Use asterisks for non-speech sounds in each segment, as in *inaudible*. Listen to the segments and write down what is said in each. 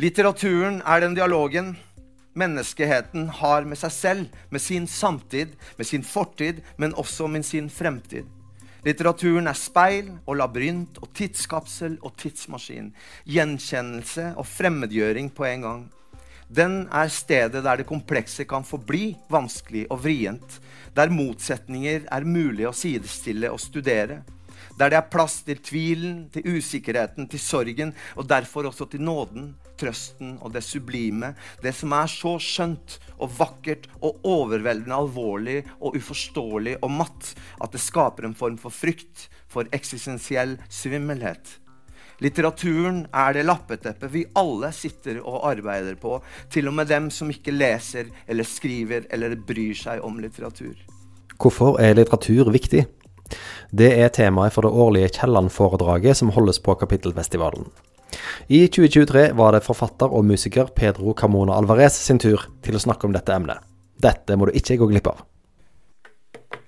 Litteraturen er den dialogen menneskeheten har med seg selv, med sin samtid, med sin fortid, men også med sin fremtid. Litteraturen er speil og labyrint og tidskapsel og tidsmaskin. Gjenkjennelse og fremmedgjøring på en gang. Den er stedet der det komplekse kan forbli vanskelig og vrient. Der motsetninger er mulig å sidestille og studere. Der det er plass til tvilen, til usikkerheten, til sorgen, og derfor også til nåden, trøsten og det sublime. Det som er så skjønt og vakkert og overveldende alvorlig og uforståelig og matt at det skaper en form for frykt, for eksistensiell svimmelhet. Litteraturen er det lappeteppet vi alle sitter og arbeider på, til og med dem som ikke leser eller skriver eller bryr seg om litteratur. Hvorfor er litteratur viktig? Det er temaet for det årlige Kielland-foredraget som holdes på Kapittelfestivalen. I 2023 var det forfatter og musiker Pedro Camona Alvarez sin tur til å snakke om dette emnet. Dette må du ikke gå glipp av.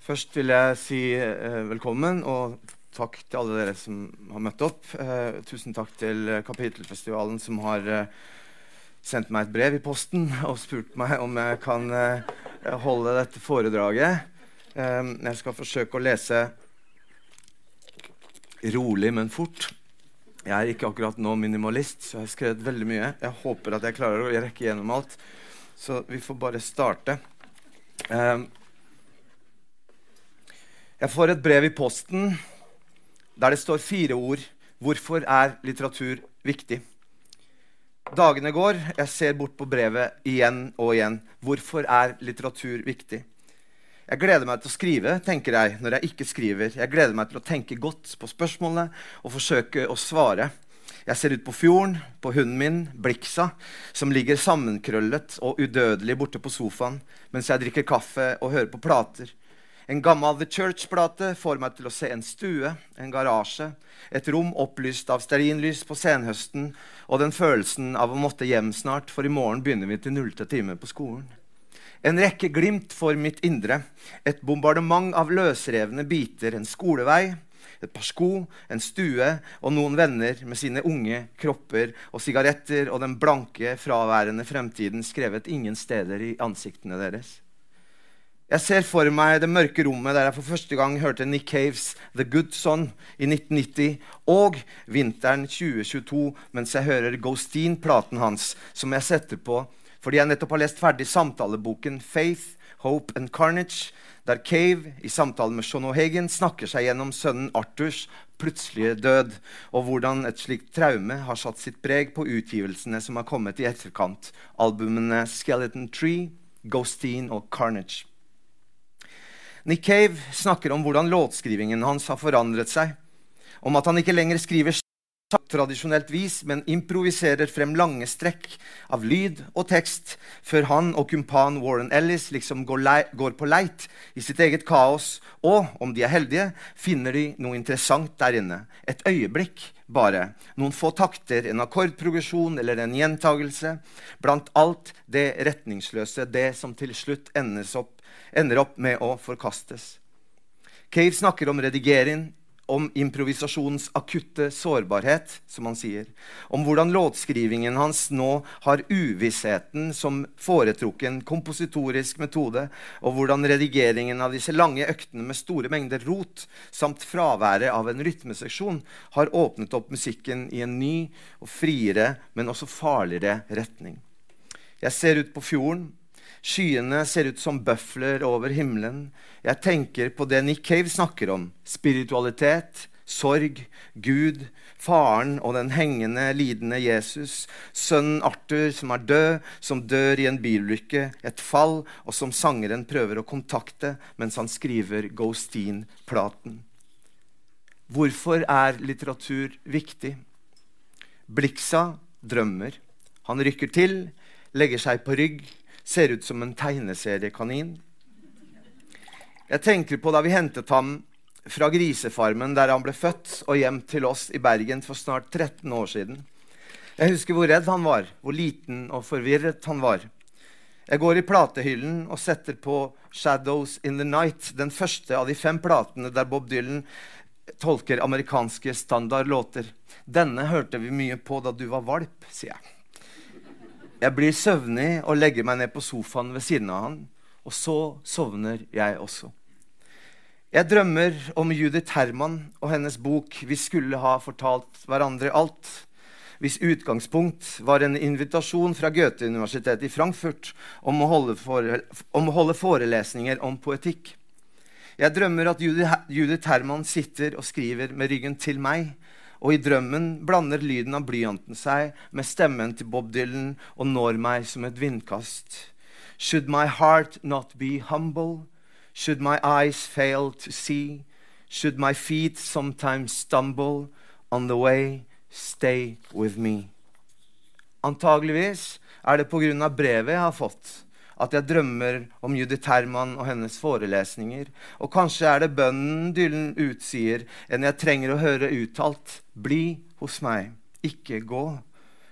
Først vil jeg si eh, velkommen og takk til alle dere som har møtt opp. Eh, tusen takk til Kapittelfestivalen som har eh, sendt meg et brev i posten og spurt meg om jeg kan holde dette foredraget. Eh, jeg skal forsøke å lese rolig, men fort. Jeg er ikke akkurat nå minimalist, så jeg har skrevet veldig mye. Jeg håper at jeg klarer å rekke gjennom alt. Så vi får bare starte. Um, jeg får et brev i posten der det står fire ord. Hvorfor er litteratur viktig? Dagene går, jeg ser bort på brevet igjen og igjen. Hvorfor er litteratur viktig? Jeg gleder meg til å skrive, tenker jeg når jeg ikke skriver. Jeg gleder meg til å tenke godt på spørsmålene og forsøke å svare. Jeg ser ut på fjorden, på hunden min, Bliksa, som ligger sammenkrøllet og udødelig borte på sofaen mens jeg drikker kaffe og hører på plater. En gammel The Church-plate får meg til å se en stue, en garasje, et rom opplyst av stearinlys på senhøsten og den følelsen av å måtte hjem snart, for i morgen begynner vi til nullte time på skolen. En rekke glimt for mitt indre. Et bombardement av løsrevne biter. En skolevei, et par sko, en stue og noen venner med sine unge kropper og sigaretter og den blanke, fraværende fremtiden skrevet ingen steder i ansiktene deres. Jeg ser for meg det mørke rommet der jeg for første gang hørte Nick Caves The Good Son i 1990, og vinteren 2022 mens jeg hører Ghosteen-platen hans, som jeg setter på fordi jeg nettopp har lest ferdig samtaleboken 'Faith, Hope and Carnage', der Cave i samtale med Sean O'Hagan snakker seg gjennom sønnen Arthurs plutselige død, og hvordan et slikt traume har satt sitt preg på utgivelsene som har kommet i etterkant, albumene 'Skeleton Tree', 'Ghosteen' og 'Carnage'. Nick Cave snakker om hvordan låtskrivingen hans har forandret seg, om at han ikke lenger skriver tradisjonelt vis, men improviserer frem lange strekk av lyd og tekst før han og kumpan Warren Ellis liksom går, går, på leit i sitt eget kaos, og, om de er heldige, finner de noe interessant der inne. Et øyeblikk, bare. Noen få takter, en akkordprogresjon eller en gjentagelse. Blant alt det retningsløse, det som til slutt opp, ender opp med å forkastes. Cave snakker om redigering, om improvisasjonens akutte sårbarhet, som han sier. Om hvordan låtskrivingen hans nå har uvissheten som foretrukken kompositorisk metode, og hvordan redigeringen av disse lange øktene med store mengder rot samt fraværet av en rytmeseksjon har åpnet opp musikken i en ny og friere, men også farligere retning. Jeg ser ut på fjorden Skyene ser ut som bøfler over himmelen. Jeg tenker på det Nick Cave snakker om. Spiritualitet, sorg, Gud, faren og den hengende, lidende Jesus. Sønnen Arthur som er død, som dør i en bilulykke, et fall, og som sangeren prøver å kontakte mens han skriver Ghosteen-platen. Hvorfor er litteratur viktig? Bliksa drømmer. Han rykker til, legger seg på rygg ser ut som en tegneseriekanin. Jeg tenker på da vi hentet ham fra grisefarmen der han ble født, og hjem til oss i Bergen for snart 13 år siden. Jeg husker hvor redd han var, hvor liten og forvirret han var. Jeg går i platehyllen og setter på 'Shadows in the Night', den første av de fem platene der Bob Dylan tolker amerikanske standardlåter. Denne hørte vi mye på da du var valp, sier jeg. Jeg blir søvnig og legger meg ned på sofaen ved siden av han, og så sovner jeg også. Jeg drømmer om Judith Herman og hennes bok 'Vi skulle ha fortalt hverandre alt', hvis utgangspunkt var en invitasjon fra Goethe-universitetet i Frankfurt om å, om å holde forelesninger om poetikk. Jeg drømmer at Judith Herman sitter og skriver med ryggen til meg, og i drømmen blander lyden av blyanten seg med stemmen til Bob Dylan og når meg som et vindkast. Should my heart not be humble? Should my eyes fail to see? Should my feet sometimes stumble on the way? Stay with me. Antageligvis er det pga. brevet jeg har fått, at jeg drømmer om Judith Herman og hennes forelesninger. Og kanskje er det bønnen Dylan utsier, enn jeg trenger å høre uttalt. Bli hos meg, ikke gå.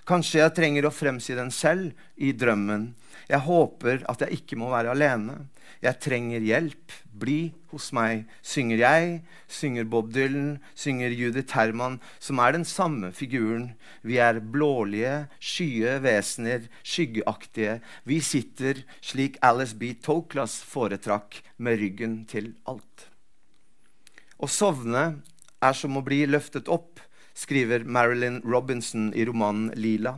Kanskje jeg trenger å fremsi den selv i drømmen. Jeg håper at jeg ikke må være alene. Jeg trenger hjelp. Bli hos meg, synger jeg, synger Bob Dylan, synger Judith Herman, som er den samme figuren. Vi er blålige, skye vesener, skyggeaktige. Vi sitter, slik Alice B. Toklas foretrakk, med ryggen til alt. Å sovne er som å bli løftet opp, skriver Marilyn Robinson i romanen 'Lila'.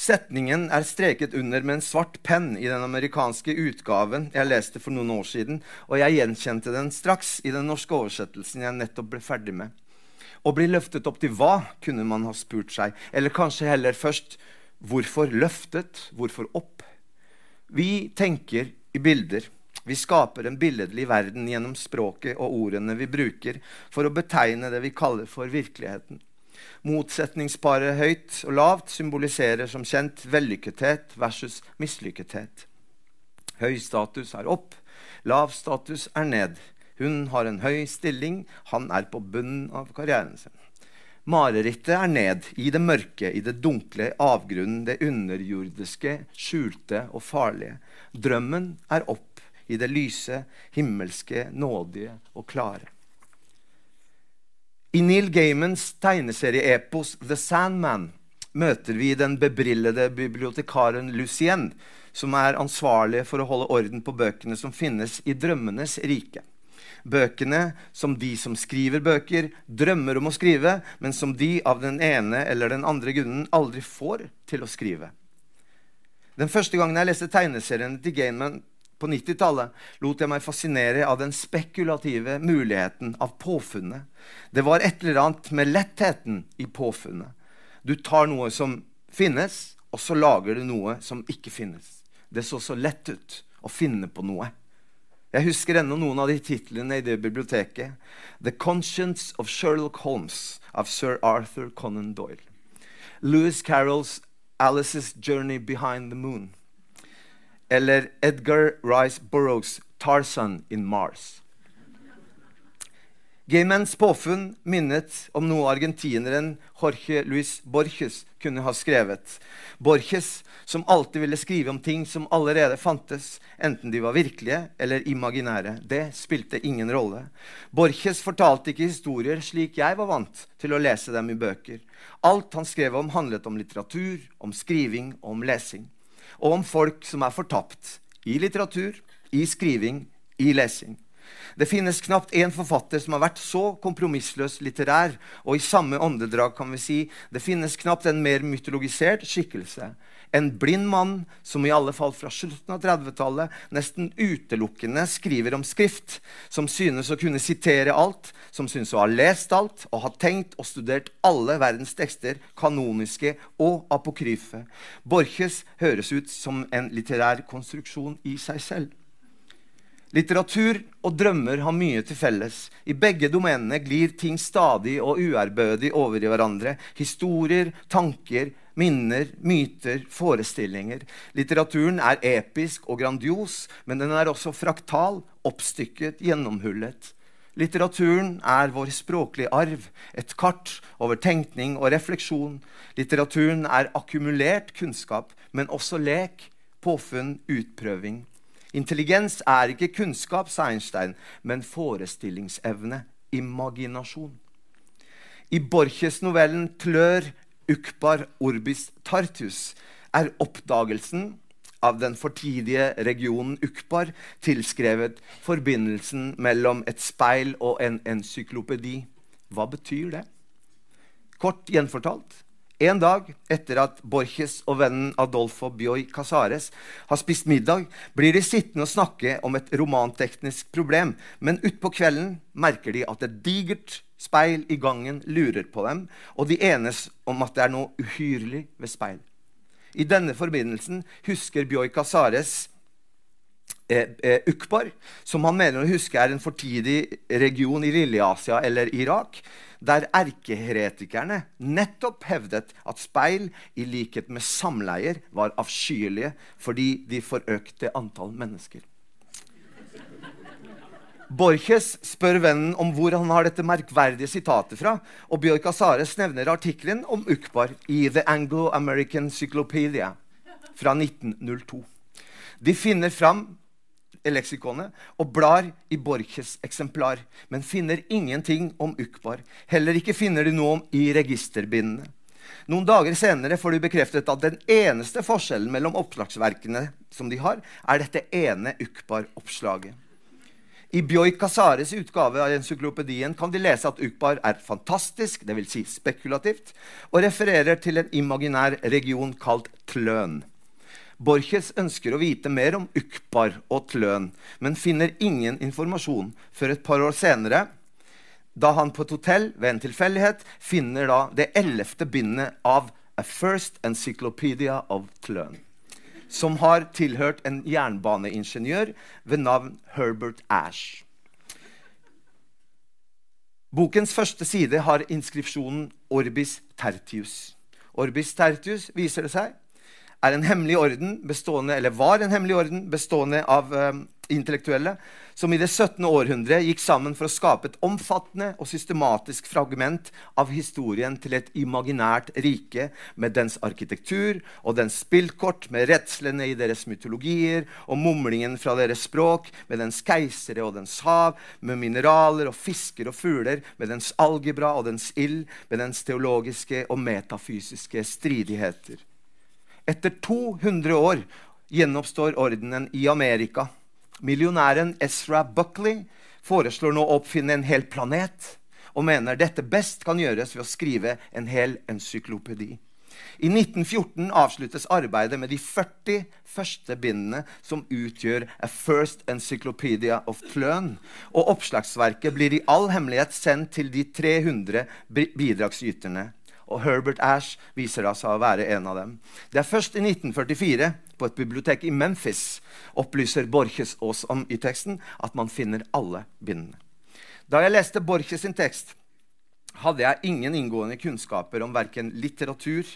Setningen er streket under med en svart penn i den amerikanske utgaven jeg leste for noen år siden, og jeg gjenkjente den straks i den norske oversettelsen jeg nettopp ble ferdig med. Å bli løftet opp til hva, kunne man ha spurt seg. Eller kanskje heller først hvorfor løftet? Hvorfor opp? Vi tenker i bilder. Vi skaper en billedlig verden gjennom språket og ordene vi bruker for å betegne det vi kaller for virkeligheten. Motsetningsparet høyt og lavt symboliserer som kjent vellykkethet versus mislykkethet. Høy status er opp, lav status er ned. Hun har en høy stilling, han er på bunnen av karrieren sin. Marerittet er ned, i det mørke, i det dunkle, avgrunnen, det underjordiske, skjulte og farlige. Drømmen er opp, i det lyse, himmelske, nådige og klare. I Neil Gaimans tegneserieepos The Sandman møter vi den bebrillede bibliotekaren Lucien, som er ansvarlig for å holde orden på bøkene som finnes i drømmenes rike. Bøkene som de som skriver bøker, drømmer om å skrive, men som de av den ene eller den andre grunnen aldri får til å skrive. Den første gangen jeg leste tegneseriene til Gaiman, på 90-tallet lot jeg meg fascinere av den spekulative muligheten av påfunnet. Det var et eller annet med lettheten i påfunnet. Du tar noe som finnes, og så lager du noe som ikke finnes. Det så så lett ut å finne på noe. Jeg husker ennå noen av de titlene i det biblioteket. The Conscience of Sherlock Holmes av sir Arthur Conan Doyle. Louis Carrolls Alice's Journey Behind the Moon eller Edgar Rice Burroughs' 'Tarzan in Mars'. Gaymans påfunn minnet om noe argentineren Jorge Luis Borges kunne ha skrevet. Borges som alltid ville skrive om ting som allerede fantes, enten de var virkelige eller imaginære. Det spilte ingen rolle. Borges fortalte ikke historier slik jeg var vant til å lese dem i bøker. Alt han skrev om, handlet om litteratur, om skriving og om lesing og om folk som er fortapt i litteratur, i skriving, i lesing. Det finnes knapt én forfatter som har vært så kompromissløs litterær, og i samme åndedrag kan vi si det finnes knapt en mer mytologisert skikkelse. En blind mann som i alle fall fra slutten av 30-tallet nesten utelukkende skriver om skrift, som synes å kunne sitere alt, som synes å ha lest alt og ha tenkt og studert alle verdens tekster, kanoniske og apokryfe. Borches høres ut som en litterær konstruksjon i seg selv. Litteratur og drømmer har mye til felles. I begge domenene glir ting stadig og uærbødig over i hverandre. Historier, tanker, minner, myter, forestillinger. Litteraturen er episk og grandios, men den er også fraktal, oppstykket, gjennomhullet. Litteraturen er vår språklige arv, et kart over tenkning og refleksjon. Litteraturen er akkumulert kunnskap, men også lek, påfunn, utprøving. Intelligens er ikke kunnskap, sa Einstein, men forestillingsevne, imaginasjon. I Borches-novellen 'Tlør Ukbar Orbis Tartus' er oppdagelsen av den fortidige regionen Ukbar tilskrevet forbindelsen mellom et speil og en encyklopedi. Hva betyr det? Kort gjenfortalt. En dag etter at Borges og vennen Adolfo Bioy Casares har spist middag, blir de sittende og snakke om et romanteknisk problem, men utpå kvelden merker de at et digert speil i gangen lurer på dem, og de enes om at det er noe uhyrlig ved speil. I denne forbindelsen husker Bioy Casares Ukbar, som han mener å huske er en fortidig region i Lille-Asia eller Irak, der erkeheretikerne nettopp hevdet at speil, i likhet med samleier, var avskyelige fordi de forøkte antall mennesker. Borges spør vennen om hvor han har dette merkverdige sitatet fra, og Bjørk Asares nevner artikkelen om Ukbar i The Anglo-American Cyclopedia fra 1902. De finner fram leksikonet og blar i Borches eksemplar, men finner ingenting om Ukbar. Heller ikke finner de noe om i registerbindene. Noen dager senere får du bekreftet at den eneste forskjellen mellom oppslagsverkene som de har, er dette ene Ukbar-oppslaget. I Bjoi Casares utgave av encyklopedien kan de lese at Ukbar er fantastisk, dvs. Si spekulativt, og refererer til en imaginær region kalt Tløn. Borches ønsker å vite mer om Ukbar og Tløn, men finner ingen informasjon før et par år senere, da han på et hotell ved en tilfeldighet finner det ellevte bindet av A First Encyclopedia of Tløn, som har tilhørt en jernbaneingeniør ved navn Herbert Ash. Bokens første side har inskripsjonen Orbis Tertius. Orbis Tertius viser det seg er en hemmelig orden bestående, eller var en hemmelig orden bestående av um, intellektuelle som i det 17. århundre gikk sammen for å skape et omfattende og systematisk fragment av historien til et imaginært rike med dens arkitektur og dens spillkort, med redslene i deres mytologier og mumlingen fra deres språk, med dens keisere og dens hav, med mineraler og fisker og fugler, med dens algebra og dens ild, med dens teologiske og metafysiske stridigheter. Etter 200 år gjenoppstår ordenen i Amerika. Millionæren Ezra Buckley foreslår nå å oppfinne en hel planet og mener dette best kan gjøres ved å skrive en hel encyklopedi. I 1914 avsluttes arbeidet med de 40 første bindene som utgjør A First Encyclopedia of Pløn, og oppslagsverket blir i all hemmelighet sendt til de 300 bidragsyterne og Herbert Ash viser seg å være en av dem. Det er først i 1944, på et bibliotek i Memphis, opplyser Borches oss om i teksten at man finner alle bindene. Da jeg leste Borches sin tekst, hadde jeg ingen inngående kunnskaper om verken litteratur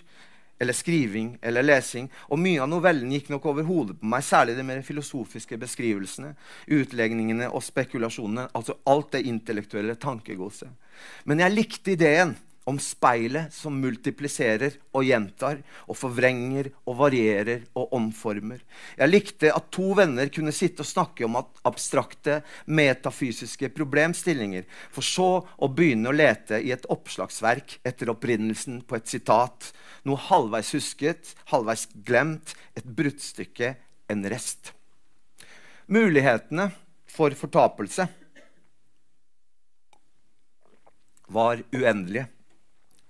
eller skriving eller lesing, og mye av novellen gikk nok over hodet på meg, særlig de mer filosofiske beskrivelsene, utlegningene og spekulasjonene, altså alt det intellektuelle tankegodset. Men jeg likte ideen om speilet som multipliserer og gjentar og forvrenger og varierer og omformer. Jeg likte at to venner kunne sitte og snakke om abstrakte, metafysiske problemstillinger, for så å begynne å lete i et oppslagsverk etter opprinnelsen på et sitat, noe halvveis husket, halvveis glemt, et bruddstykke, en rest. Mulighetene for fortapelse var uendelige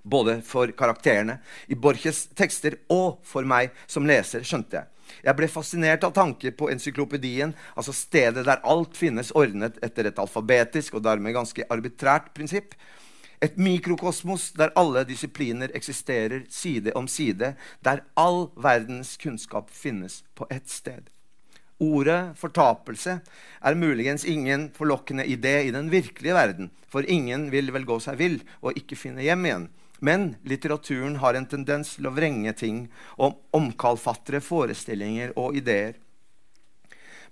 både for karakterene i Borches tekster og for meg som leser, skjønte jeg. Jeg ble fascinert av tanker på encyklopedien, altså stedet der alt finnes ordnet etter et alfabetisk og dermed ganske arbitrært prinsipp. Et mikrokosmos der alle disipliner eksisterer side om side, der all verdens kunnskap finnes på ett sted. Ordet fortapelse er muligens ingen forlokkende idé i den virkelige verden, for ingen vil vel gå seg vill og ikke finne hjem igjen. Men litteraturen har en tendens til å vrenge ting og omkalfatre forestillinger og ideer.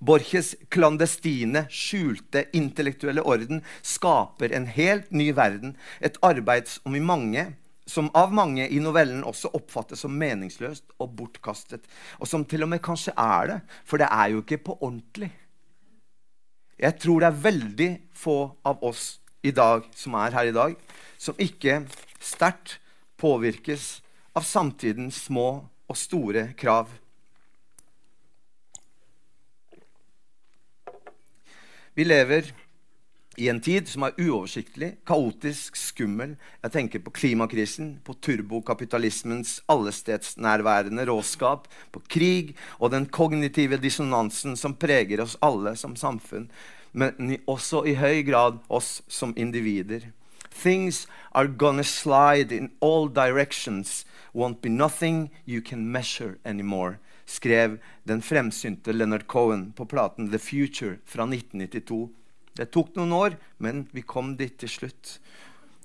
Borches klandestine, skjulte intellektuelle orden skaper en helt ny verden, et arbeid som, mange, som av mange i novellen også oppfattes som meningsløst og bortkastet. Og som til og med kanskje er det, for det er jo ikke på ordentlig. Jeg tror det er veldig få av oss i dag, som er her i dag, som ikke sterkt påvirkes av samtidens små og store krav. Vi lever i en tid som er uoversiktlig, kaotisk, skummel. Jeg tenker på klimakrisen, på turbokapitalismens allestedsnærværende råskap, på krig og den kognitive dissonansen som preger oss alle som samfunn, men også i høy grad oss som individer. Things are gonna slide in all directions. Won't be nothing you can measure anymore, skrev den fremsynte Leonard Cohen på platen The Future fra 1992. Det tok noen år, men vi kom dit til slutt.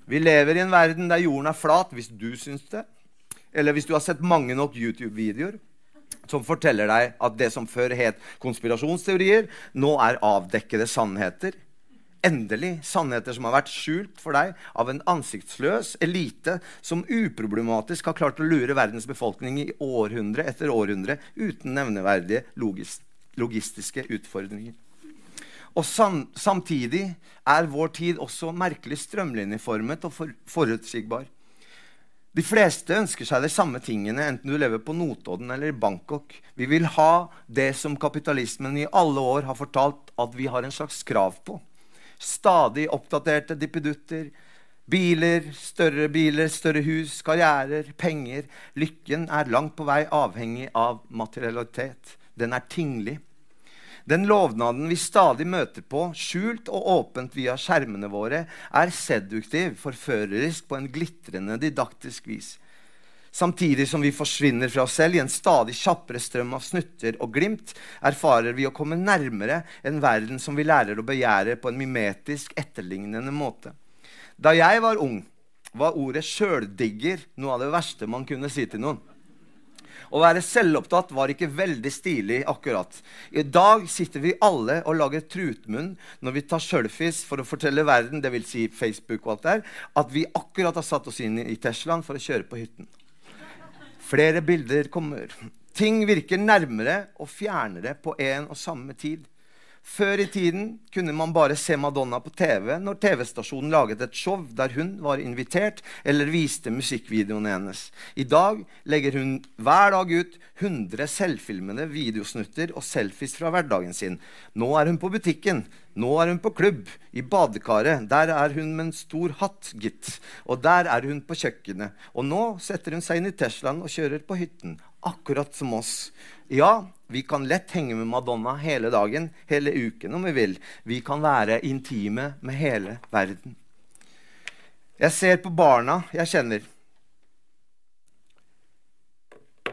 Vi lever i en verden der jorden er flat, hvis du syns det. Eller hvis du har sett mange nok YouTube-videoer som forteller deg at det som før het konspirasjonsteorier, nå er avdekkede sannheter. Endelig sannheter som har vært skjult for deg av en ansiktsløs elite som uproblematisk har klart å lure verdens befolkning i århundre etter århundre uten nevneverdige logis logistiske utfordringer. Og sam samtidig er vår tid også merkelig strømlinjeformet og for forutsigbar. De fleste ønsker seg de samme tingene, enten du lever på Notodden eller i Bangkok. Vi vil ha det som kapitalismen i alle år har fortalt at vi har en slags krav på. Stadig oppdaterte dippedutter, biler, større biler, større hus, karrierer, penger. Lykken er langt på vei avhengig av materialitet. Den er tinglig. Den lovnaden vi stadig møter på, skjult og åpent via skjermene våre, er seduktiv, forførerisk på en glitrende didaktisk vis. Samtidig som vi forsvinner fra oss selv i en stadig kjappere strøm av snutter og glimt, erfarer vi å komme nærmere en verden som vi lærer å begjære på en mimetisk, etterlignende måte. Da jeg var ung, var ordet 'sjøldigger' noe av det verste man kunne si til noen. Å være selvopptatt var ikke veldig stilig akkurat. I dag sitter vi alle og lager trutmunn når vi tar selfies for å fortelle verden, dvs. Si Facebook og alt der, at vi akkurat har satt oss inn i Teslaen for å kjøre på hytten. Flere bilder kommer. Ting virker nærmere og fjernere på en og samme tid. Før i tiden kunne man bare se Madonna på TV når TV-stasjonen laget et show der hun var invitert eller viste musikkvideoene hennes. I dag legger hun hver dag ut 100 selvfilmede videosnutter og selfies fra hverdagen sin. Nå er hun på butikken. Nå er hun på klubb. I badekaret. Der er hun med en stor hatt, gitt. Og der er hun på kjøkkenet. Og nå setter hun seg inn i Teslaen og kjører på hytten. Akkurat som oss. Ja, vi kan lett henge med Madonna hele dagen, hele uken om vi vil. Vi kan være intime med hele verden. Jeg ser på barna jeg kjenner.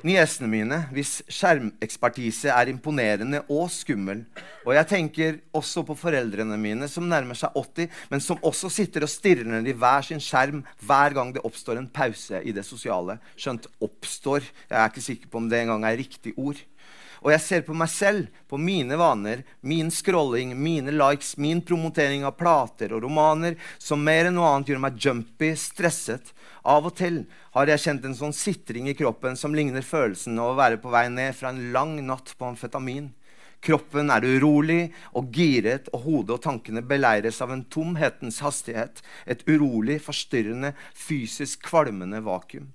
Niesene mine, hvis skjermekspertise er imponerende og skummel. Og jeg tenker også på foreldrene mine, som nærmer seg 80, men som også sitter og stirrer ned i hver sin skjerm hver gang det oppstår en pause i det sosiale. Skjønt 'oppstår'. Jeg er ikke sikker på om det engang er riktig ord. Og jeg ser på meg selv, på mine vaner, min scrolling, mine likes, min promotering av plater og romaner, som mer enn noe annet gjør meg jumpy, stresset. Av og til har jeg kjent en sånn sitring i kroppen som ligner følelsen av å være på vei ned fra en lang natt på amfetamin. Kroppen er urolig og giret, og hodet og tankene beleires av en tomhetens hastighet. Et urolig, forstyrrende, fysisk kvalmende vakuum.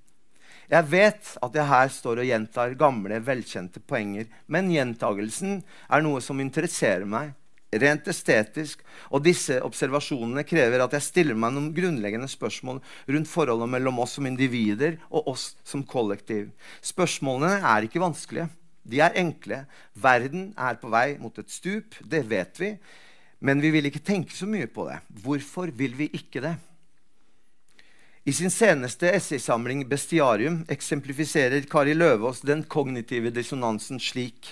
Jeg vet at jeg her står og gjentar gamle, velkjente poenger, men gjentagelsen er noe som interesserer meg rent estetisk, og disse observasjonene krever at jeg stiller meg noen grunnleggende spørsmål rundt forholdet mellom oss som individer og oss som kollektiv. Spørsmålene er ikke vanskelige. De er enkle. Verden er på vei mot et stup, det vet vi. Men vi vil ikke tenke så mye på det. Hvorfor vil vi ikke det? I sin seneste essaysamling 'Bestiarium' eksemplifiserer Kari Løvaas den kognitive dissonansen slik.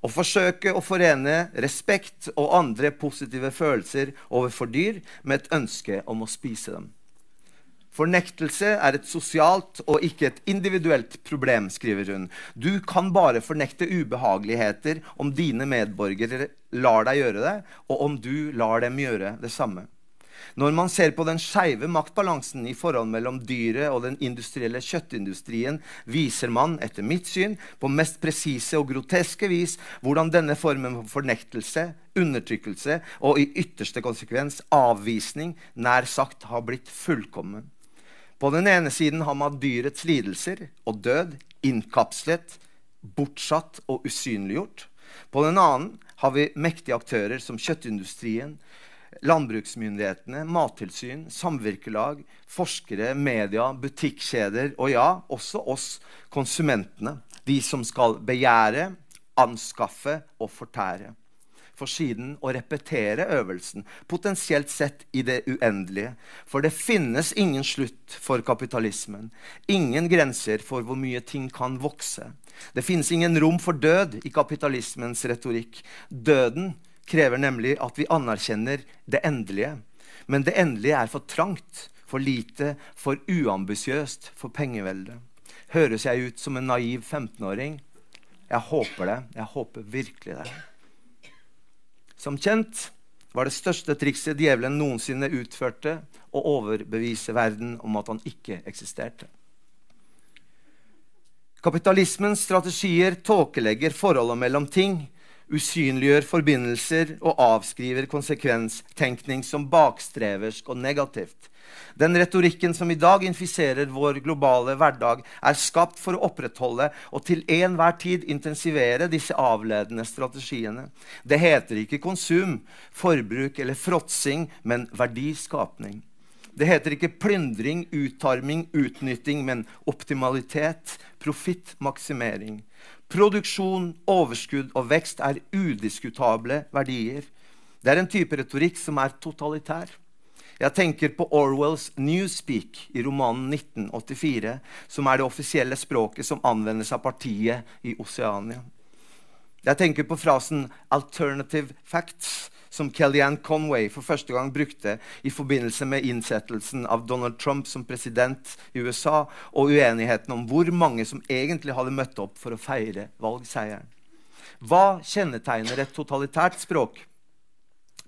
Å forsøke å forene respekt og andre positive følelser overfor dyr med et ønske om å spise dem. Fornektelse er et sosialt og ikke et individuelt problem, skriver hun. Du kan bare fornekte ubehageligheter om dine medborgere lar deg gjøre det, og om du lar dem gjøre det samme. Når man ser på den skeive maktbalansen i forhold mellom dyret og den industrielle kjøttindustrien, viser man, etter mitt syn, på mest presise og groteske vis hvordan denne formen for fornektelse, undertrykkelse og i ytterste konsekvens avvisning nær sagt har blitt fullkommen. På den ene siden har man dyrets lidelser og død innkapslet, bortsatt og usynliggjort. På den annen har vi mektige aktører som kjøttindustrien, landbruksmyndighetene, mattilsyn, samvirkelag, forskere, media, butikkjeder og ja, også oss konsumentene. De som skal begjære, anskaffe og fortære. For siden å repetere øvelsen, potensielt sett i det uendelige. For det finnes ingen slutt for kapitalismen. Ingen grenser for hvor mye ting kan vokse. Det finnes ingen rom for død i kapitalismens retorikk. Døden krever nemlig at vi anerkjenner det endelige. Men det endelige er for trangt, for lite, for uambisiøst for pengeveldet. Høres jeg ut som en naiv 15-åring? Jeg håper det. Jeg håper virkelig det. Som kjent var det største trikset djevelen noensinne utførte, å overbevise verden om at han ikke eksisterte. Kapitalismens strategier tåkelegger forholdet mellom ting usynliggjør forbindelser og avskriver konsekvenstenkning som bakstreversk og negativt. Den retorikken som i dag infiserer vår globale hverdag, er skapt for å opprettholde og til enhver tid intensivere disse avledende strategiene. Det heter ikke konsum, forbruk eller fråtsing, men verdiskapning. Det heter ikke plyndring, utarming, utnytting, men optimalitet, profittmaksimering. Produksjon, overskudd og vekst er udiskutable verdier. Det er en type retorikk som er totalitær. Jeg tenker på Orwells Newspeak i romanen 1984, som er det offisielle språket som anvendes av partiet i Oseania. Jeg tenker på frasen 'alternative facts', som Kellyanne Conway for første gang brukte i forbindelse med innsettelsen av Donald Trump som president i USA, og uenigheten om hvor mange som egentlig hadde møtt opp for å feire valgseieren. Hva kjennetegner et totalitært språk?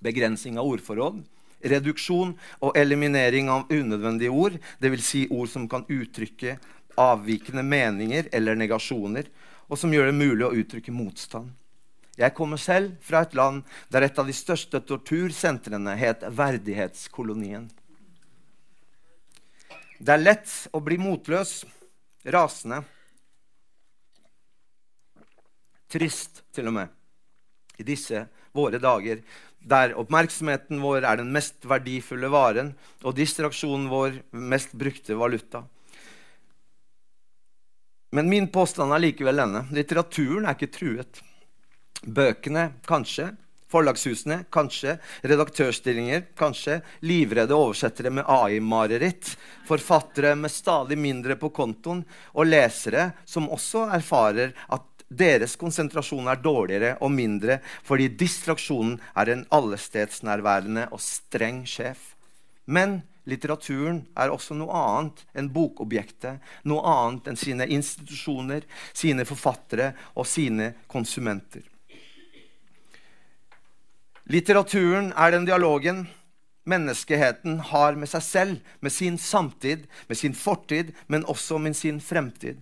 Begrensning av ordforråd, reduksjon og eliminering av unødvendige ord, dvs. Si ord som kan uttrykke avvikende meninger eller negasjoner, og som gjør det mulig å uttrykke motstand. Jeg kommer selv fra et land der et av de største tortursentrene het Verdighetskolonien. Det er lett å bli motløs, rasende, trist til og med, i disse våre dager, der oppmerksomheten vår er den mest verdifulle varen, og distraksjonen vår mest brukte valuta. Men min påstand er likevel denne. Litteraturen er ikke truet. Bøkene kanskje. Forlagshusene kanskje. Redaktørstillinger kanskje. Livredde oversettere med AI-mareritt. Forfattere med stadig mindre på kontoen. Og lesere som også erfarer at deres konsentrasjon er dårligere og mindre fordi distraksjonen er en allestedsnærværende og streng sjef. Men litteraturen er også noe annet enn bokobjektet, noe annet enn sine institusjoner, sine forfattere og sine konsumenter. Litteraturen er den dialogen menneskeheten har med seg selv, med sin samtid, med sin fortid, men også med sin fremtid.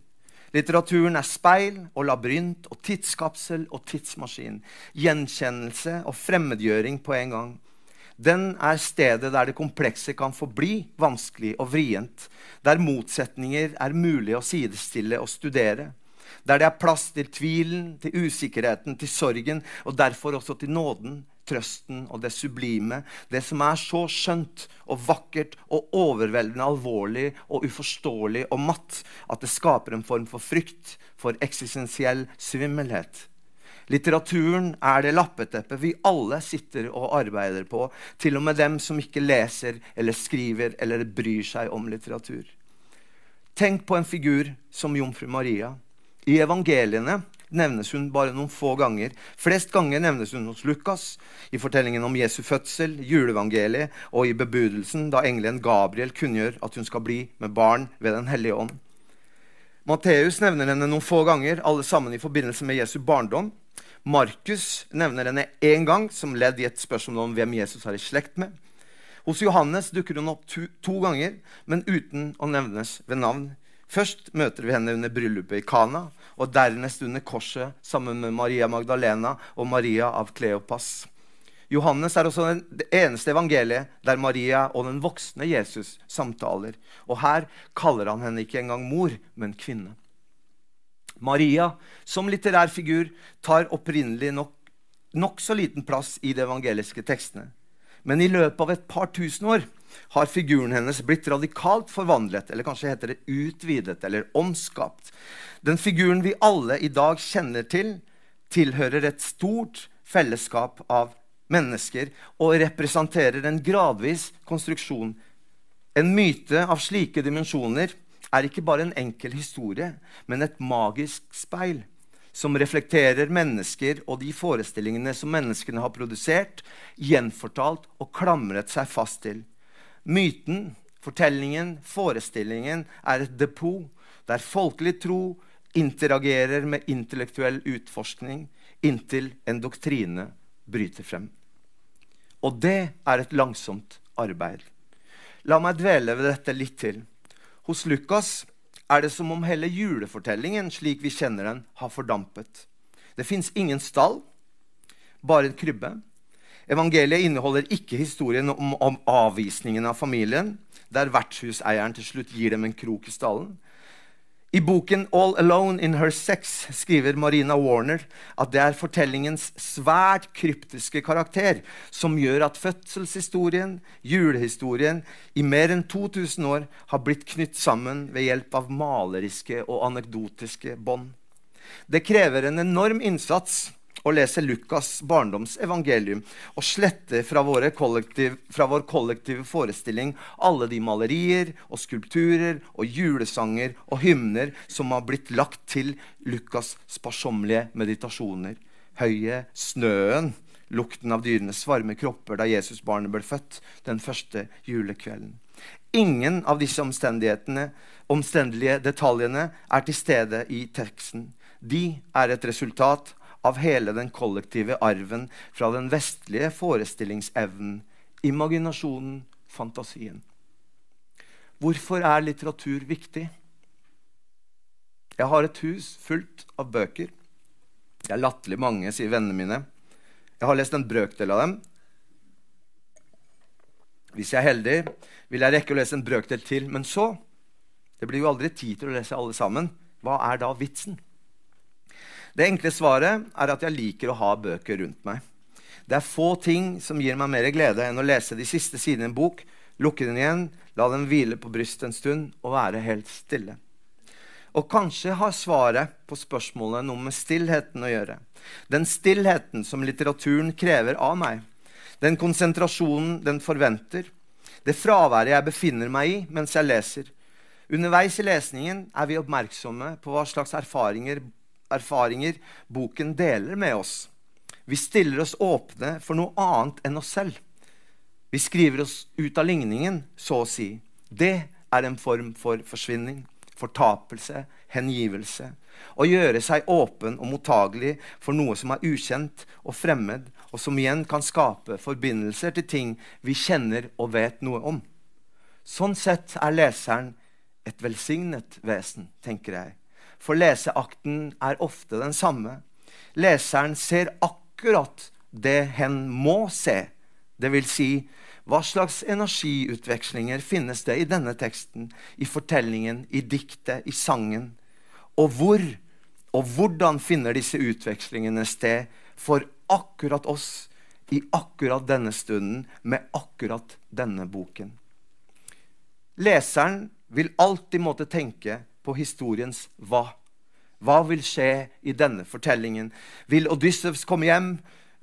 Litteraturen er speil og labyrint og tidskapsel og tidsmaskin. Gjenkjennelse og fremmedgjøring på en gang. Den er stedet der det komplekse kan forbli vanskelig og vrient. Der motsetninger er mulig å sidestille og studere. Der det er plass til tvilen, til usikkerheten, til sorgen og derfor også til nåden, trøsten og det sublime. Det som er så skjønt og vakkert og overveldende alvorlig og uforståelig og matt at det skaper en form for frykt, for eksistensiell svimmelhet. Litteraturen er det lappeteppet vi alle sitter og arbeider på, til og med dem som ikke leser eller skriver eller bryr seg om litteratur. Tenk på en figur som jomfru Maria. I evangeliene nevnes hun bare noen få ganger. Flest ganger nevnes hun hos Lukas, i fortellingen om Jesu fødsel, juleevangeliet og i bebudelsen da engelen Gabriel kunngjør at hun skal bli med barn ved Den hellige ånd. Matteus nevner henne noen få ganger, alle sammen i forbindelse med Jesu barndom. Markus nevner henne én gang som ledd i et spørsmål om hvem Jesus er i slekt med. Hos Johannes dukker hun opp to, to ganger, men uten å nevnes ved navn. Først møter vi henne under bryllupet i Kana, og dernest under korset sammen med Maria Magdalena og Maria av Kleopas. Johannes er også det eneste evangeliet der Maria og den voksne Jesus samtaler. Og her kaller han henne ikke engang mor, men kvinne. Maria som litterær figur tar opprinnelig nok nokså liten plass i de evangeliske tekstene. Men i løpet av et par tusen år har figuren hennes blitt radikalt forvandlet, eller kanskje heter det utvidet eller omskapt. Den figuren vi alle i dag kjenner til, tilhører et stort fellesskap av mennesker og representerer en gradvis konstruksjon. En myte av slike dimensjoner er ikke bare en enkel historie, men et magisk speil som reflekterer mennesker og de forestillingene som menneskene har produsert, gjenfortalt og klamret seg fast til. Myten, fortellingen, forestillingen er et depot der folkelig tro interagerer med intellektuell utforskning inntil en doktrine bryter frem. Og det er et langsomt arbeid. La meg dvele ved dette litt til. Hos Lukas er det som om hele julefortellingen slik vi kjenner den, har fordampet. Det fins ingen stall, bare en krybbe. Evangeliet inneholder ikke historien om, om avvisningen av familien, der vertshuseieren til slutt gir dem en krok i stallen. I boken 'All Alone in Her Sex' skriver Marina Warner at det er fortellingens svært kryptiske karakter som gjør at fødselshistorien, julehistorien, i mer enn 2000 år har blitt knytt sammen ved hjelp av maleriske og anekdotiske bånd. Det krever en enorm innsats og lese Lukas' barndomsevangelium og slette fra, kollektiv, fra, vår kollektive forestilling alle de malerier og skulpturer og julesanger og hymner som har blitt lagt til Lukas' sparsommelige meditasjoner. Høye, snøen, lukten av dyrenes varme kropper da Jesusbarnet ble født den første julekvelden. Ingen av disse omstendelige detaljene er til stede i teksten. De er et resultat av hele den kollektive arven fra den vestlige forestillingsevnen, imaginasjonen, fantasien. Hvorfor er litteratur viktig? Jeg har et hus fullt av bøker. Det er latterlig mange, sier vennene mine. Jeg har lest en brøkdel av dem. Hvis jeg er heldig, vil jeg rekke å lese en brøkdel til. Men så Det blir jo aldri tid til å lese alle sammen. Hva er da vitsen? Det enkle svaret er at jeg liker å ha bøker rundt meg. Det er få ting som gir meg mer glede enn å lese de siste sidene i en bok, lukke den igjen, la den hvile på brystet en stund og være helt stille. Og kanskje har svaret på spørsmålet noe med stillheten å gjøre. Den stillheten som litteraturen krever av meg. Den konsentrasjonen den forventer. Det fraværet jeg befinner meg i mens jeg leser. Underveis i lesningen er vi oppmerksomme på hva slags erfaringer erfaringer boken deler med oss. Vi stiller oss åpne for noe annet enn oss selv. Vi skriver oss ut av ligningen, så å si. Det er en form for forsvinning, fortapelse, hengivelse. Å gjøre seg åpen og mottagelig for noe som er ukjent og fremmed, og som igjen kan skape forbindelser til ting vi kjenner og vet noe om. Sånn sett er leseren et velsignet vesen, tenker jeg for leseakten er ofte den samme. Leseren ser akkurat det hen må se. Det vil si, hva slags energiutvekslinger finnes det i denne teksten, i fortellingen, i diktet, i sangen? Og hvor og hvordan finner disse utvekslingene sted for akkurat oss i akkurat denne stunden med akkurat denne boken? Leseren vil alltid måtte tenke på historiens hva. Hva vil skje i denne fortellingen? Vil Odyssevs komme hjem?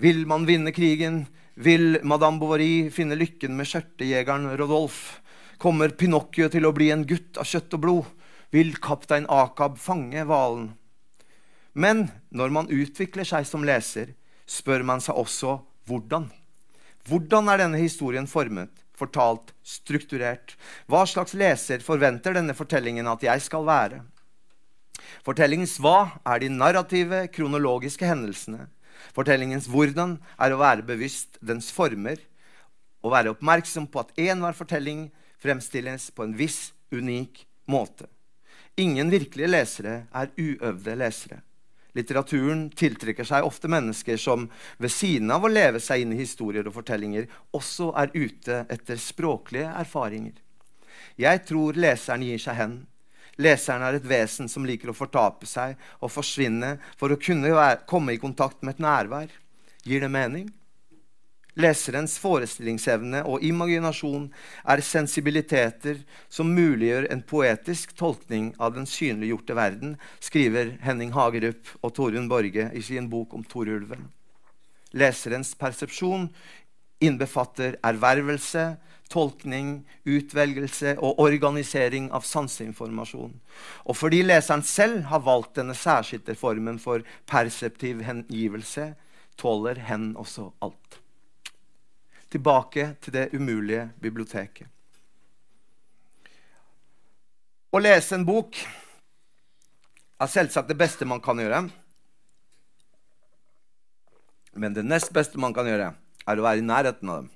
Vil man vinne krigen? Vil Madame Bovary finne lykken med skjørtejegeren Rodolf? Kommer Pinocchio til å bli en gutt av kjøtt og blod? Vil kaptein Akab fange hvalen? Men når man utvikler seg som leser, spør man seg også hvordan. Hvordan er denne historien formet? Fortalt, strukturert. Hva slags leser forventer denne fortellingen at jeg skal være? Fortellingens hva er de narrative, kronologiske hendelsene. Fortellingens hvordan er å være bevisst dens former. og være oppmerksom på at enhver fortelling fremstilles på en viss, unik måte. Ingen virkelige lesere er uøvde lesere. Litteraturen tiltrekker seg ofte mennesker som ved siden av å leve seg inn i historier og fortellinger, også er ute etter språklige erfaringer. Jeg tror leseren gir seg hen. Leseren er et vesen som liker å fortape seg og forsvinne for å kunne komme i kontakt med et nærvær. Gir det mening? Leserens forestillingsevne og imaginasjon er sensibiliteter som muliggjør en poetisk tolkning av den synliggjorte verden, skriver Henning Hagerup og Torunn Borge i sin bok om Torulven. Leserens persepsjon innbefatter ervervelse, tolkning, utvelgelse og organisering av sanseinformasjon. Og fordi leseren selv har valgt denne særskilte formen for perseptiv hengivelse, tåler hen også alt tilbake til det umulige biblioteket. Å lese en bok er selvsagt det beste man kan gjøre. Men det nest beste man kan gjøre, er å være i nærheten av dem.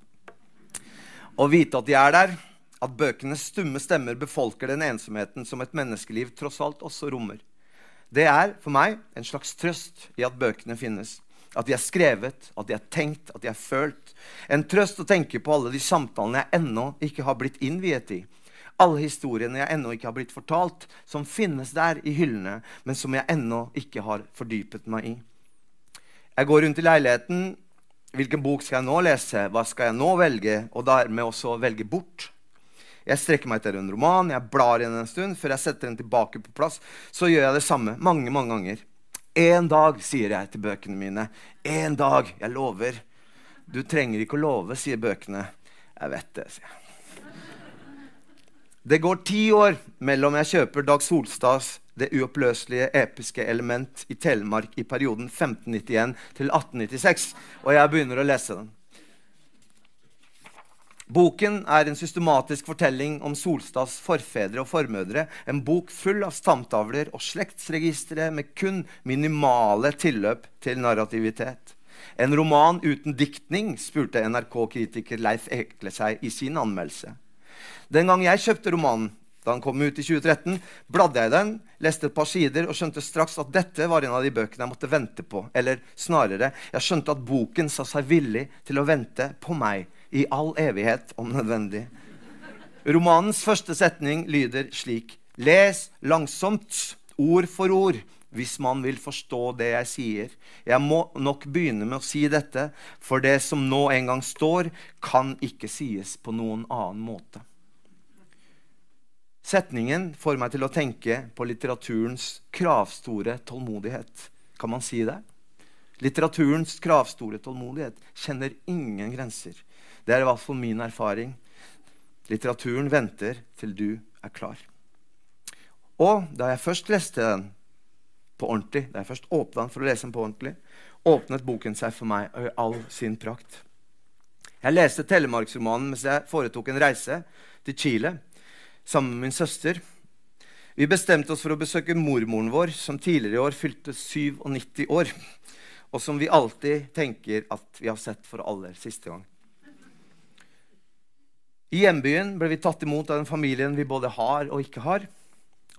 Å vite at de er der, at bøkenes stumme stemmer befolker den ensomheten som et menneskeliv tross alt også rommer. Det er for meg en slags trøst i at bøkene finnes. At de er skrevet, at de er tenkt, at de er følt. En trøst å tenke på alle de samtalene jeg ennå ikke har blitt innviet i. Alle historiene jeg ennå ikke har blitt fortalt, som finnes der i hyllene, men som jeg ennå ikke har fordypet meg i. Jeg går rundt i leiligheten. Hvilken bok skal jeg nå lese? Hva skal jeg nå velge? Og dermed også velge bort. Jeg strekker meg etter en roman, jeg blar i den en stund. Før jeg setter den tilbake på plass, så gjør jeg det samme mange, mange ganger. En dag, sier jeg til bøkene mine. En dag. Jeg lover. Du trenger ikke å love, sier bøkene. Jeg vet det, sier jeg. Det går ti år mellom jeg kjøper Dag Solstads Det uoppløselige episke element i Telemark i perioden 1591 til 1896, og jeg begynner å lese den. Boken er en systematisk fortelling om Solstads forfedre og formødre. En bok full av stamtavler og slektsregistre med kun minimale tilløp til narrativitet. En roman uten diktning, spurte NRK-kritiker Leif Ekle seg i sin anmeldelse. Den gang jeg kjøpte romanen, da den kom ut i 2013, bladde jeg den, leste et par sider og skjønte straks at dette var en av de bøkene jeg måtte vente på. Eller snarere, jeg skjønte at boken sa seg villig til å vente på meg i all evighet om nødvendig. Romanens første setning lyder slik.: Les langsomt, ord for ord, hvis man vil forstå det jeg sier. Jeg må nok begynne med å si dette, for det som nå en gang står, kan ikke sies på noen annen måte. Setningen får meg til å tenke på litteraturens kravstore tålmodighet. Kan man si det? Litteraturens kravstore tålmodighet kjenner ingen grenser. Det er i hvert fall min erfaring. Litteraturen venter til du er klar. Og da jeg først leste den på ordentlig, da jeg først åpna den for å lese den på ordentlig, åpnet boken seg for meg i all sin prakt. Jeg leste Telemarksromanen mens jeg foretok en reise til Chile sammen med min søster. Vi bestemte oss for å besøke mormoren vår, som tidligere i år fylte 97 år, og som vi alltid tenker at vi har sett for aller siste gang. I hjembyen ble vi tatt imot av den familien vi både har og ikke har,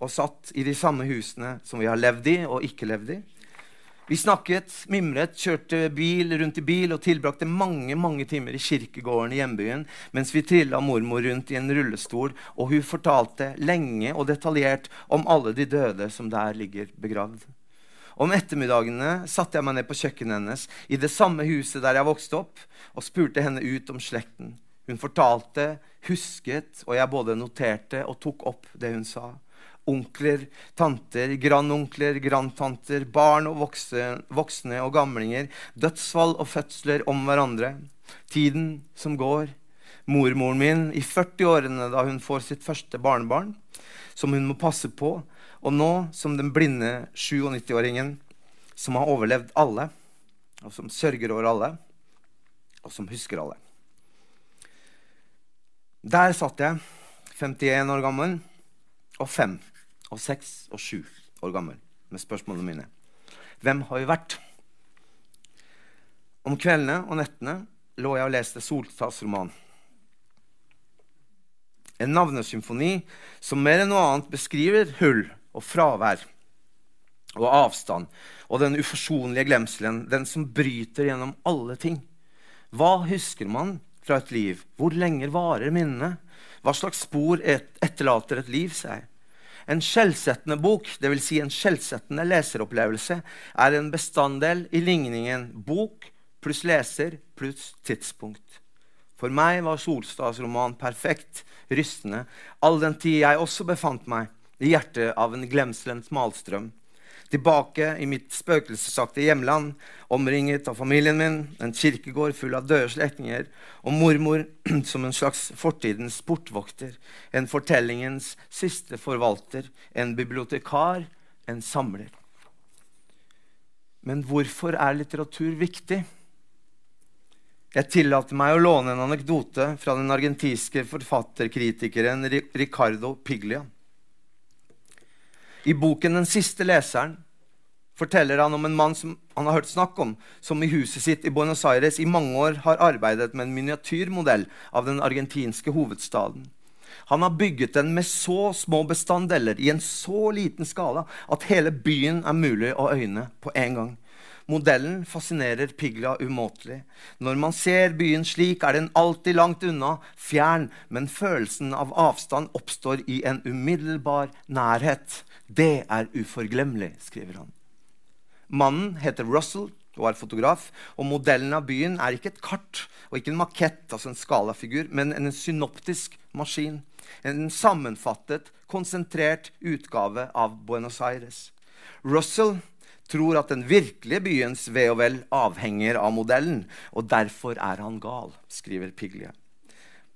og satt i de samme husene som vi har levd i og ikke levd i. Vi snakket, mimret, kjørte bil rundt i bil og tilbrakte mange mange timer i kirkegården i hjembyen mens vi trilla mormor rundt i en rullestol, og hun fortalte lenge og detaljert om alle de døde som der ligger begravd. Om ettermiddagene satte jeg meg ned på kjøkkenet hennes i det samme huset der jeg vokste opp, og spurte henne ut om slekten. Hun fortalte, husket, og jeg både noterte og tok opp det hun sa. Onkler, tanter, grandonkler, grandtanter, barn og voksne, voksne og gamlinger, dødsfall og fødsler om hverandre. Tiden som går. Mormoren min i 40-årene da hun får sitt første barnebarn, som hun må passe på. Og nå som den blinde 97-åringen som har overlevd alle, og som sørger over alle, og som husker alle. Der satt jeg, 51 år gammel, og 5 og 6 og 7 år gammel, med spørsmålene mine. Hvem har vi vært? Om kveldene og nettene lå jeg og leste Solstads roman. En navnesymfoni som mer enn noe annet beskriver hull og fravær og avstand og den uforsonlige glemselen, den som bryter gjennom alle ting. Hva husker man fra et liv? Hvor lenge varer minnene? Hva slags spor et, etterlater et liv seg? En skjellsettende bok, dvs. Si en skjellsettende leseropplevelse, er en bestanddel i ligningen bok pluss leser pluss tidspunkt. For meg var Solstads roman perfekt, rystende, all den tid jeg også befant meg i hjertet av en glemselens malstrøm. Tilbake i mitt spøkelsesaktige hjemland, omringet av familien min, en kirkegård full av døde slektninger, og mormor *clears throat* som en slags fortidens portvokter, en fortellingens siste forvalter, en bibliotekar, en samler. Men hvorfor er litteratur viktig? Jeg tillater meg å låne en anekdote fra den argentinske forfatterkritikeren Ricardo Piglia. I boken 'Den siste leseren' forteller han om en mann som han har hørt snakk om, som i huset sitt i Buenos Aires i mange år har arbeidet med en miniatyrmodell av den argentinske hovedstaden. Han har bygget den med så små bestanddeler i en så liten skala at hele byen er mulig å øyne på en gang. Modellen fascinerer Pigla umåtelig. Når man ser byen slik, er den alltid langt unna, fjern, men følelsen av avstand oppstår i en umiddelbar nærhet. Det er uforglemmelig, skriver han. Mannen heter Russell og er fotograf. Og modellen av byen er ikke et kart og ikke en makett, altså en skalafigur, men en synoptisk maskin. En sammenfattet, konsentrert utgave av Buenos Aires. Russell tror at den virkelige byens ve og vel avhenger av modellen, og derfor er han gal, skriver Piglia.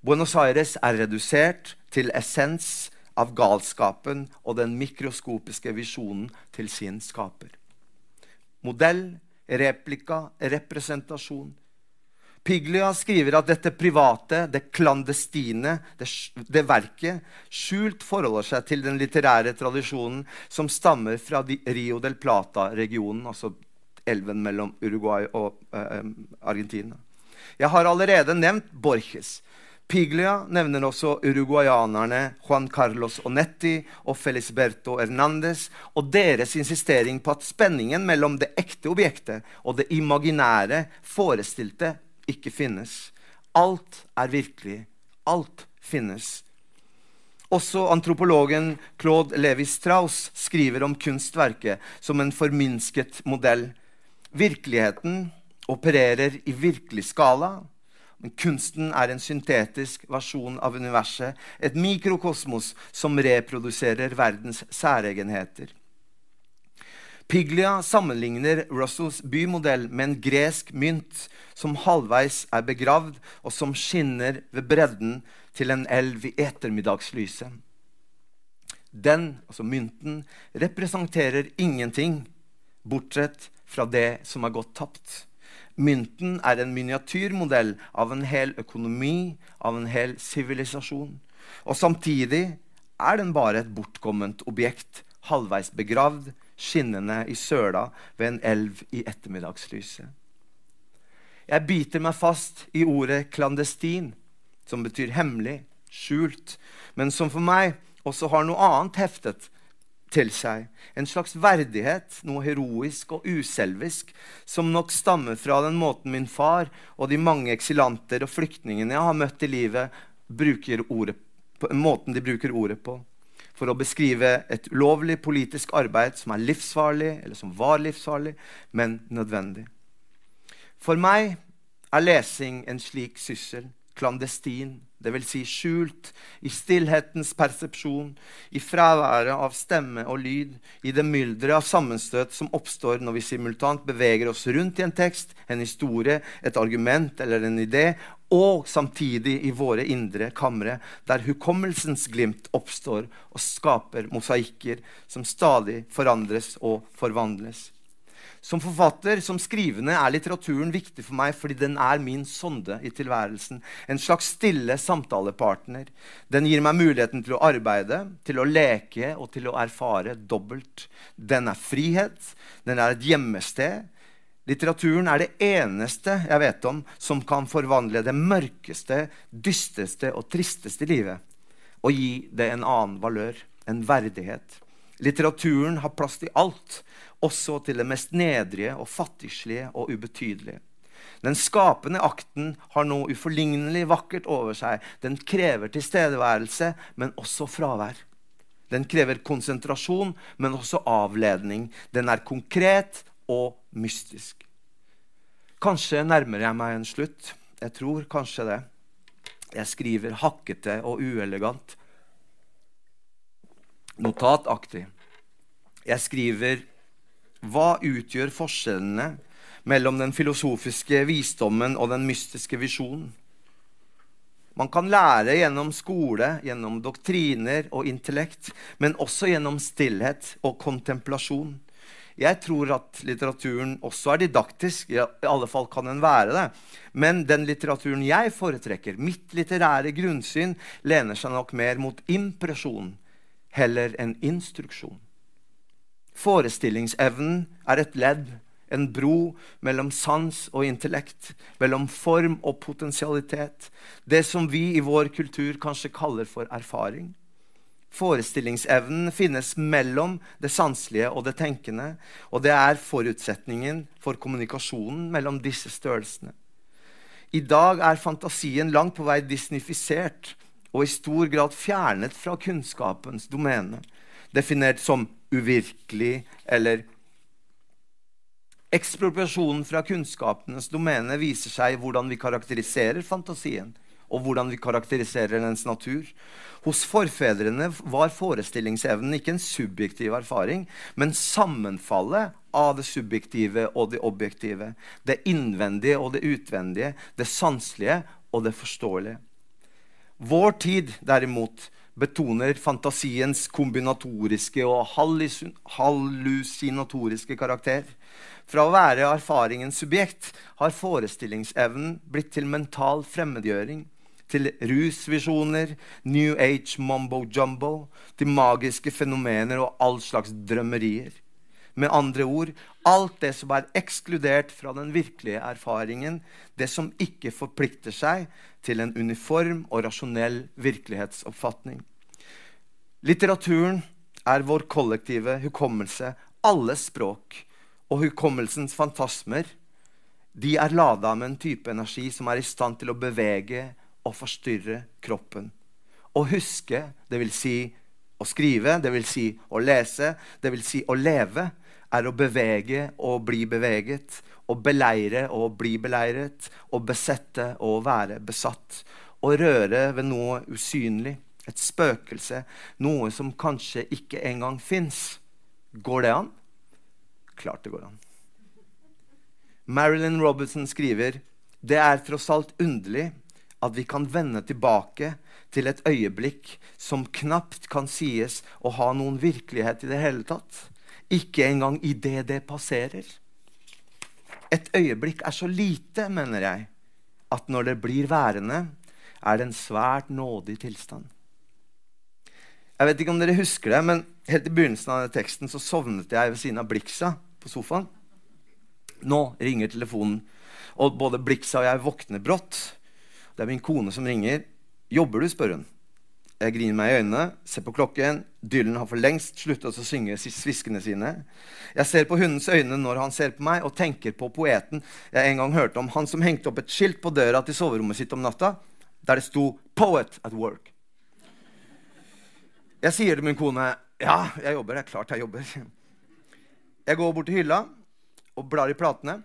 Buenos Aires er redusert til essens av galskapen og den mikroskopiske visjonen til sin skaper. Modell, replika, representasjon. Piglia skriver at dette private, det klandestine, det, det, verket, skjult forholder seg til den litterære tradisjonen som stammer fra Rio del Plata-regionen, altså elven mellom Uruguay og eh, Argentina. Jeg har allerede nevnt Borges. Piglia nevner også uruguayanerne Juan Carlos Onetti og Felisberto Hernandez og deres insistering på at spenningen mellom det ekte objektet og det imaginære, forestilte, ikke finnes. Alt er virkelig. Alt finnes. Også antropologen Claude Levi-Strauss skriver om kunstverket som en forminsket modell. Virkeligheten opererer i virkelig skala men kunsten er en syntetisk versjon av universet, et mikrokosmos som reproduserer verdens særegenheter. Piglia sammenligner Russells bymodell med en gresk mynt som halvveis er begravd, og som skinner ved bredden til en elv i ettermiddagslyset. Den, altså mynten, representerer ingenting bortsett fra det som er gått tapt. Mynten er en miniatyrmodell av en hel økonomi, av en hel sivilisasjon. Og samtidig er den bare et bortkomment objekt, halvveis begravd, skinnende i søla ved en elv i ettermiddagslyset. Jeg biter meg fast i ordet klandestin, som betyr hemmelig, skjult, men som for meg også har noe annet heftet til seg. En slags verdighet, noe heroisk og uselvisk, som nok stammer fra den måten min far og de mange eksilanter og flyktningene jeg har møtt i livet, bruker ordet på, måten de bruker ordet på. For å beskrive et ulovlig politisk arbeid som er livsfarlig, eller som var livsfarlig, men nødvendig. For meg er lesing en slik syssel, klandestin, dvs. Si skjult, i stillhetens persepsjon, i fraværet av stemme og lyd, i det mylderet av sammenstøt som oppstår når vi simultant beveger oss rundt i en tekst, en historie, et argument eller en idé, og samtidig i våre indre kamre, der hukommelsens glimt oppstår og skaper mosaikker som stadig forandres og forvandles. Som forfatter, som skrivende, er litteraturen viktig for meg fordi den er min sonde i tilværelsen. En slags stille samtalepartner. Den gir meg muligheten til å arbeide, til å leke og til å erfare dobbelt. Den er frihet. Den er et gjemmested. Litteraturen er det eneste jeg vet om som kan forvandle det mørkeste, dystreste og tristeste livet. og gi det en annen valør, en verdighet. Litteraturen har plass til alt, også til det mest nedrige og fattigslige og ubetydelige. Den skapende akten har noe uforlignelig vakkert over seg. Den krever tilstedeværelse, men også fravær. Den krever konsentrasjon, men også avledning. Den er konkret og mystisk. Kanskje nærmer jeg meg en slutt. Jeg tror kanskje det. Jeg skriver hakkete og uelegant. Notataktig. Jeg skriver Hva utgjør forskjellene mellom den filosofiske visdommen og den mystiske visjonen? Man kan lære gjennom skole, gjennom doktriner og intellekt, men også gjennom stillhet og kontemplasjon. Jeg tror at litteraturen også er didaktisk. I alle fall kan den være det. Men den litteraturen jeg foretrekker, mitt litterære grunnsyn, lener seg nok mer mot impresjon heller enn instruksjon. Forestillingsevnen er et ledd, en bro mellom sans og intellekt, mellom form og potensialitet. Det som vi i vår kultur kanskje kaller for erfaring. Forestillingsevnen finnes mellom det sanselige og det tenkende, og det er forutsetningen for kommunikasjonen mellom disse størrelsene. I dag er fantasien langt på vei disnifisert og i stor grad fjernet fra kunnskapens domene, definert som uvirkelig eller Ekspropriasjonen fra kunnskapenes domene viser seg hvordan vi karakteriserer fantasien og hvordan vi karakteriserer dens natur. Hos forfedrene var forestillingsevnen ikke en subjektiv erfaring, men sammenfallet av det subjektive og det objektive. Det innvendige og det utvendige, det sanselige og det forståelige. Vår tid, derimot, betoner fantasiens kombinatoriske og hallusinatoriske karakter. Fra å være erfaringens subjekt har forestillingsevnen blitt til mental fremmedgjøring til rusvisjoner, New Age mumbo jumbo, til magiske fenomener og all slags drømmerier. Med andre ord alt det som er ekskludert fra den virkelige erfaringen, det som ikke forplikter seg til en uniform og rasjonell virkelighetsoppfatning. Litteraturen er vår kollektive hukommelse, alle språk. Og hukommelsens fantasmer de er lada med en type energi som er i stand til å bevege og forstyrre kroppen. Å huske, dvs. Si å skrive, dvs. Si å lese, dvs. Si å leve, er å bevege og bli beveget. Å beleire og bli beleiret. Å besette og være besatt. Å røre ved noe usynlig. Et spøkelse. Noe som kanskje ikke engang fins. Går det an? Klart det går an. Marilyn Robinson skriver det er tross alt underlig at vi kan vende tilbake til et øyeblikk som knapt kan sies å ha noen virkelighet i det hele tatt. Ikke engang idet det passerer. Et øyeblikk er så lite, mener jeg, at når det blir værende, er det en svært nådig tilstand. Jeg vet ikke om dere husker det, men helt i begynnelsen av teksten så sovnet jeg ved siden av Bliksa på sofaen. Nå ringer telefonen, og både Bliksa og jeg våkner brått. Det er min kone som ringer. 'Jobber du?' spør hun. Jeg griner meg i øynene, ser på klokken. Dylan har for lengst sluttet å synge sviskene sine. Jeg ser på hundens øyne når han ser på meg, og tenker på poeten jeg en gang hørte om. Han som hengte opp et skilt på døra til soverommet sitt om natta, der det sto 'Poet at work'. Jeg sier til min kone, 'Ja, jeg jobber. Det er klart jeg jobber.' Jeg går bort til hylla og blar i platene.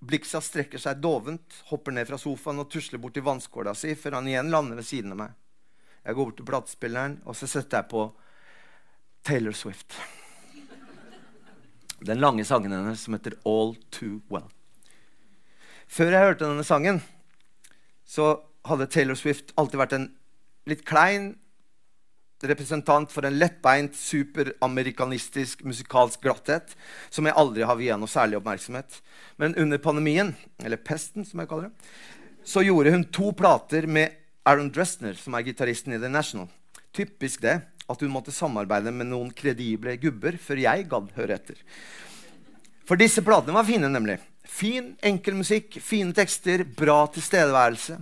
Bliksa strekker seg dovent, hopper ned fra sofaen og tusler bort til vannskåla si før han igjen lander ved siden av meg. Jeg går bort til platespilleren, og så setter jeg på Taylor Swift. Den lange sangen hennes som heter All Too Well. Før jeg hørte denne sangen, så hadde Taylor Swift alltid vært en litt klein, representant for en lettbeint, superamerikanistisk musikalsk glatthet som jeg aldri har viet noe særlig oppmerksomhet. Men under pandemien, eller pesten, som jeg kaller det, så gjorde hun to plater med Aaron Dressner, som er gitaristen i The National. Typisk det at hun måtte samarbeide med noen kredible gubber før jeg gadd høre etter. For disse platene var fine, nemlig. Fin, enkel musikk, fine tekster, bra tilstedeværelse.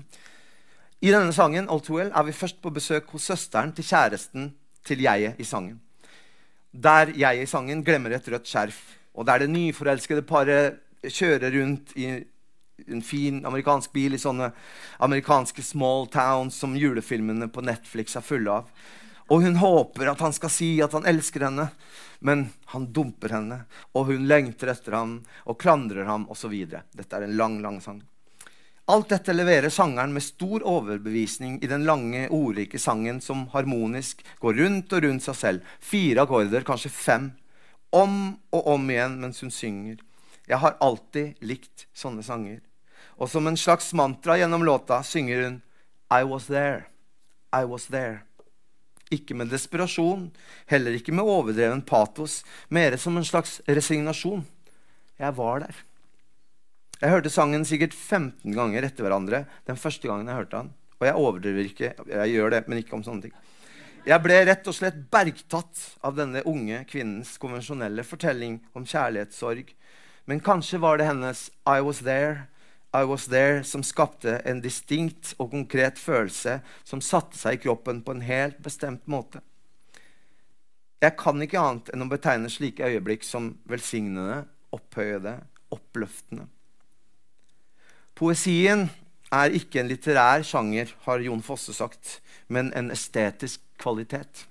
I denne sangen All Too Well, er vi først på besøk hos søsteren til kjæresten til jeget i sangen. Der jeget i sangen glemmer et rødt skjerf, og der det nyforelskede paret kjører rundt i en fin amerikansk bil i sånne amerikanske small towns som julefilmene på Netflix er fulle av. Og hun håper at han skal si at han elsker henne, men han dumper henne. Og hun lengter etter ham og klandrer ham osv. Dette er en lang, lang sang. Alt dette leverer sangeren med stor overbevisning i den lange, ordrike sangen som harmonisk går rundt og rundt seg selv. Fire akkorder, kanskje fem. Om og om igjen mens hun synger. Jeg har alltid likt sånne sanger. Og som en slags mantra gjennom låta synger hun I was there. I was there. Ikke med desperasjon, heller ikke med overdreven patos, mer som en slags resignasjon. Jeg var der. Jeg hørte sangen sikkert 15 ganger etter hverandre den første gangen jeg hørte den. Og jeg overdriver ikke. Jeg gjør det, men ikke om sånne ting. Jeg ble rett og slett bergtatt av denne unge kvinnens konvensjonelle fortelling om kjærlighetssorg. Men kanskje var det hennes 'I was there' I was there som skapte en distinkt og konkret følelse som satte seg i kroppen på en helt bestemt måte. Jeg kan ikke annet enn å betegne slike øyeblikk som velsignende, opphøyede, oppløftende. Poesien er ikke en litterær sjanger, har Jon Fosse sagt, men en estetisk kvalitet.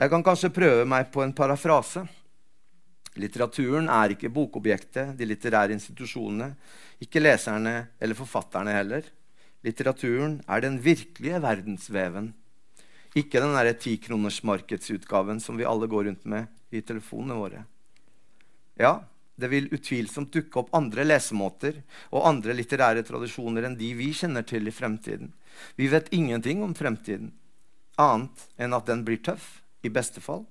Jeg kan kanskje prøve meg på en parafrase. Litteraturen er ikke bokobjektet, de litterære institusjonene, ikke leserne eller forfatterne heller. Litteraturen er den virkelige verdensveven. Ikke den tikronersmarkedsutgaven som vi alle går rundt med i telefonene våre. Ja, det vil utvilsomt dukke opp andre lesemåter og andre litterære tradisjoner enn de vi kjenner til i fremtiden. Vi vet ingenting om fremtiden, annet enn at den blir tøff, i beste fall,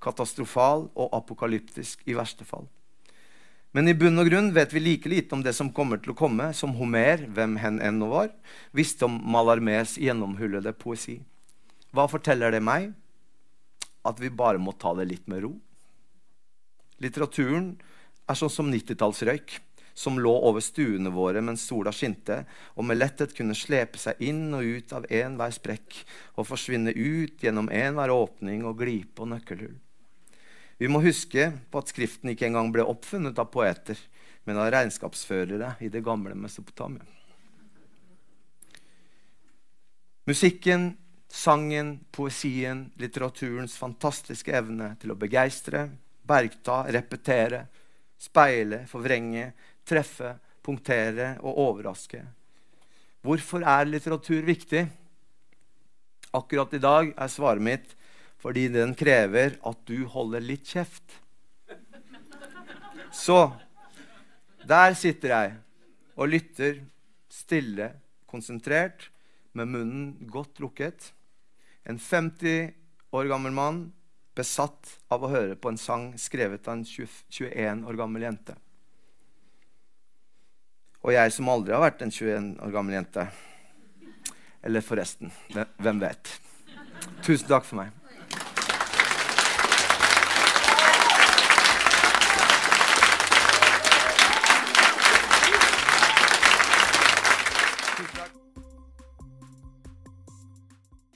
katastrofal og apokalyptisk i verste fall. Men i bunn og grunn vet vi like lite om det som kommer til å komme, som Homer, hvem hen enn nå var, visste om Malarmés gjennomhullede poesi. Hva forteller det meg? At vi bare må ta det litt med ro. Litteraturen er sånn som 90-tallsrøyk, som lå over stuene våre mens sola skinte, og med letthet kunne slepe seg inn og ut av enhver sprekk og forsvinne ut gjennom enhver åpning og glipe og nøkkelhull. Vi må huske på at Skriften ikke engang ble oppfunnet av poeter, men av regnskapsførere i det gamle Mesopotamia. Musikken, sangen, poesien, litteraturens fantastiske evne til å begeistre, bergta, repetere, speile, forvrenge, treffe, punktere og overraske. Hvorfor er litteratur viktig? Akkurat i dag er svaret mitt fordi den krever at du holder litt kjeft. Så der sitter jeg og lytter stille, konsentrert, med munnen godt lukket. En 50 år gammel mann besatt av å høre på en sang skrevet av en 21 år gammel jente. Og jeg som aldri har vært en 21 år gammel jente. Eller forresten, hvem vet. Tusen takk for meg.